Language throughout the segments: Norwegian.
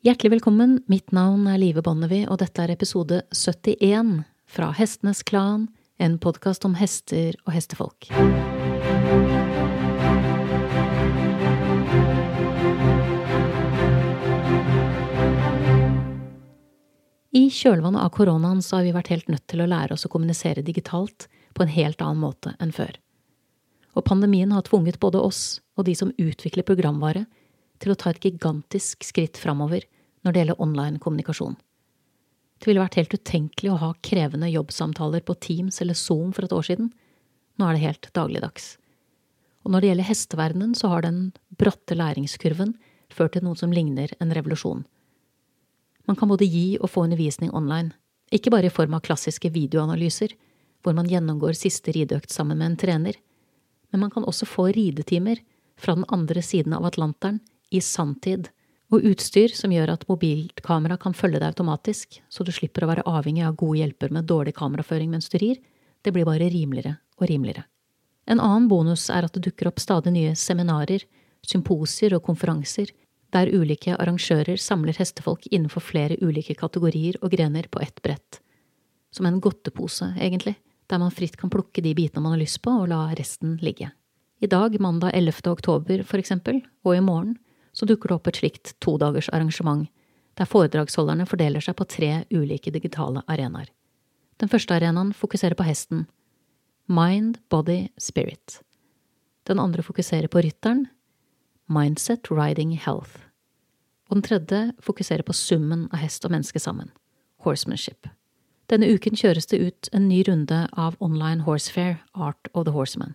Hjertelig velkommen, mitt navn er Live Bonnevie, og dette er episode 71 fra Hestenes Klan, en podkast om hester og hestefolk. I kjølvannet av koronaen så har vi vært helt nødt til å lære oss å kommunisere digitalt på en helt annen måte enn før. Og pandemien har tvunget både oss og de som utvikler programvare, til å ta et gigantisk skritt framover når det gjelder online kommunikasjon. Det ville vært helt utenkelig å ha krevende jobbsamtaler på Teams eller Zoom for et år siden. Nå er det helt dagligdags. Og når det gjelder hesteverdenen, så har den bratte læringskurven ført til noe som ligner en revolusjon. Man kan både gi og få undervisning online, ikke bare i form av klassiske videoanalyser, hvor man gjennomgår siste rideøkt sammen med en trener, men man kan også få ridetimer fra den andre siden av Atlanteren i sanntid, og utstyr som gjør at mobilkamera kan følge deg automatisk, så du slipper å være avhengig av gode hjelper med dårlig kameraføring mens du rir, det blir bare rimeligere og rimeligere. En annen bonus er at det dukker opp stadig nye seminarer, symposier og konferanser, der ulike arrangører samler hestefolk innenfor flere ulike kategorier og grener på ett brett. Som en godtepose, egentlig, der man fritt kan plukke de bitene man har lyst på, og la resten ligge. I dag, mandag 11. oktober, for eksempel, og i morgen, så dukker det opp et slikt todagers arrangement, der foredragsholderne fordeler seg på tre ulike digitale arenaer. Den første arenaen fokuserer på hesten. Mind, body, spirit. Den andre fokuserer på rytteren. Mindset, riding, health. Og den tredje fokuserer på summen av hest og menneske sammen. Horsemanship. Denne uken kjøres det ut en ny runde av online horsefair, Art of the Horseman.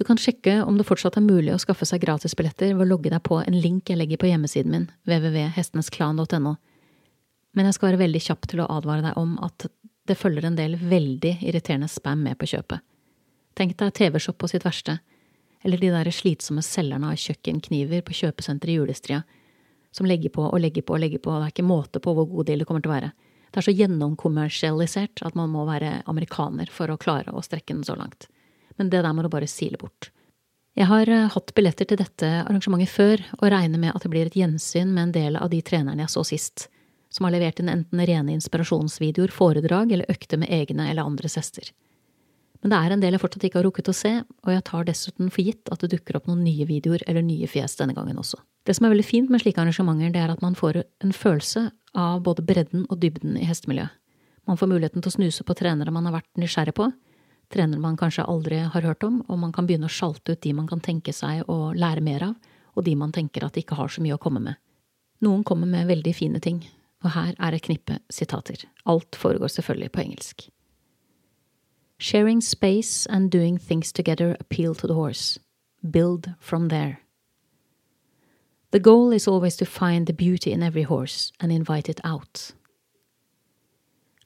Du kan sjekke om det fortsatt er mulig å skaffe seg gratisbilletter ved å logge deg på en link jeg legger på hjemmesiden min, www.hestenesklan.no, men jeg skal være veldig kjapp til å advare deg om at det følger en del veldig irriterende spam med på kjøpet. Tenk deg TV-shop på sitt verste, eller de der slitsomme selgerne av kjøkkenkniver på kjøpesenteret i julestria, som legger på og legger på og legger på, og det er ikke måte på hvor god deal det kommer til å være. Det er så gjennomkommersialisert at man må være amerikaner for å klare å strekke den så langt men det der må du bare sile bort. Jeg har eh, hatt billetter til dette arrangementet før, og regner med at det blir et gjensyn med en del av de trenerne jeg så sist, som har levert inn enten rene inspirasjonsvideoer, foredrag eller økter med egne eller andres hester. Men det er en del jeg fortsatt ikke har rukket å se, og jeg tar dessuten for gitt at det dukker opp noen nye videoer eller nye fjes denne gangen også. Det som er veldig fint med slike arrangementer, det er at man får en følelse av både bredden og dybden i hestemiljøet. Man får muligheten til å snuse på trenere man har vært nysgjerrig på, trenere man kanskje aldri har hørt om, og man kan begynne å sjalte ut de man kan tenke seg å lære mer av, og de man tenker at ikke har så mye å komme med. Noen kommer med veldig fine ting, og her er et knippe sitater. Alt foregår selvfølgelig på engelsk. Sharing space and doing things together appeal to the horse. Build from there. The goal is always to find the beauty in every horse and invite it out.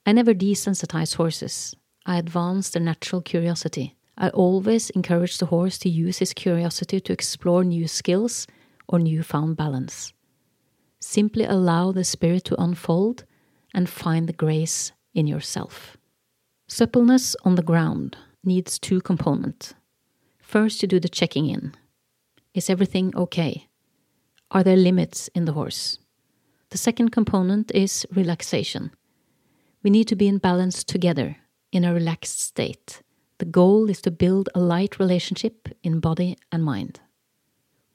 I never desensitize horses. I advance their natural curiosity. I always encourage the horse to use his curiosity to explore new skills or newfound balance. Simply allow the spirit to unfold and find the grace in yourself. Suppleness on the ground needs two components. First, you do the checking in. Is everything okay? Are there limits in the horse? The second component is relaxation. We need to be in balance together in a relaxed state. The goal is to build a light relationship in body and mind.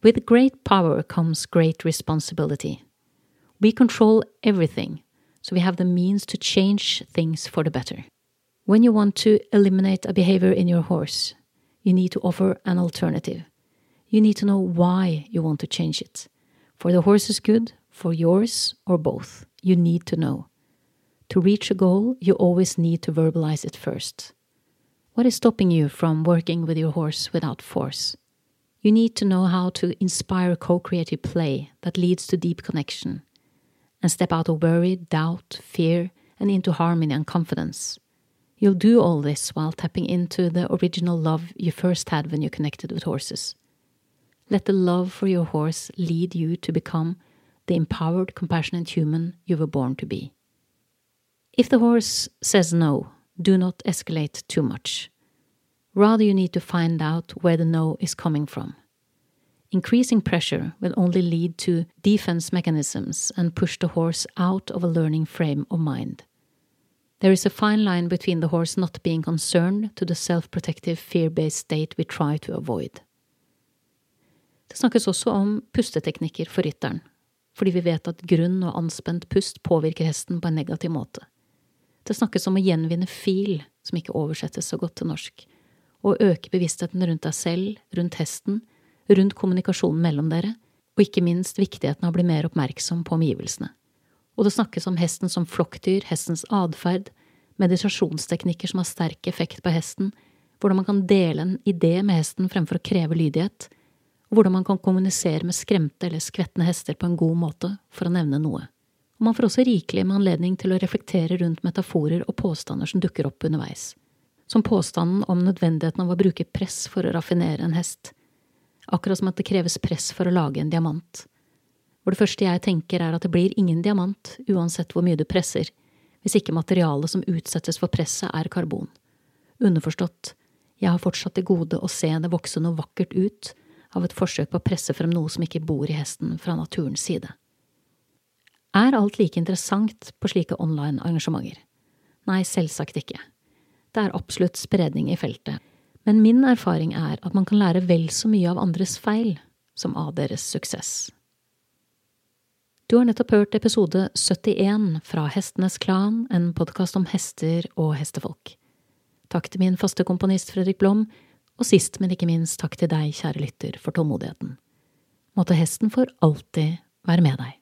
With great power comes great responsibility. We control everything, so we have the means to change things for the better. When you want to eliminate a behavior in your horse, you need to offer an alternative. You need to know why you want to change it. For the horse's good, for yours, or both. You need to know. To reach a goal, you always need to verbalize it first. What is stopping you from working with your horse without force? You need to know how to inspire co creative play that leads to deep connection, and step out of worry, doubt, fear, and into harmony and confidence. You'll do all this while tapping into the original love you first had when you connected with horses. Let the love for your horse lead you to become the empowered, compassionate human you were born to be. If the horse says no, do not escalate too much. Rather, you need to find out where the no is coming from. Increasing pressure will only lead to defense mechanisms and push the horse out of a learning frame of mind. There is a fine line between the horse not being concerned to the self-protective fear-based state we try to avoid. Det snakkes også om pusteteknikker for rytteren, fordi vi vet at grunn og anspent pust påvirker hesten på en negativ måte. Det snakkes om å gjenvinne fil, som ikke oversettes så godt til norsk, og øke bevisstheten rundt deg selv, rundt hesten, rundt kommunikasjonen mellom dere, og ikke minst viktigheten av å bli mer oppmerksom på omgivelsene. Og det snakkes om hesten som flokkdyr, hestens atferd, meditasjonsteknikker som har sterk effekt på hesten, hvordan man kan dele en idé med hesten fremfor å kreve lydighet, og hvordan man kan kommunisere med skremte eller skvettende hester på en god måte, for å nevne noe. Og man får også rikelig med anledning til å reflektere rundt metaforer og påstander som dukker opp underveis, som påstanden om nødvendigheten av å bruke press for å raffinere en hest, akkurat som at det kreves press for å lage en diamant. Hvor det første jeg tenker er at det blir ingen diamant, uansett hvor mye du presser, hvis ikke materialet som utsettes for presset er karbon. Underforstått, jeg har fortsatt til gode å se det vokse noe vakkert ut av et forsøk på å presse frem noe som ikke bor i hesten fra naturens side. Er alt like interessant på slike online arrangementer? Nei, selvsagt ikke. Det er absolutt spredning i feltet, men min erfaring er at man kan lære vel så mye av andres feil som av deres suksess. Du har nettopp hørt episode 71 fra Hestenes Klan, en podkast om hester og hestefolk. Takk til min faste komponist Fredrik Blom, og sist, men ikke minst, takk til deg, kjære lytter, for tålmodigheten. Måtte hesten for alltid være med deg.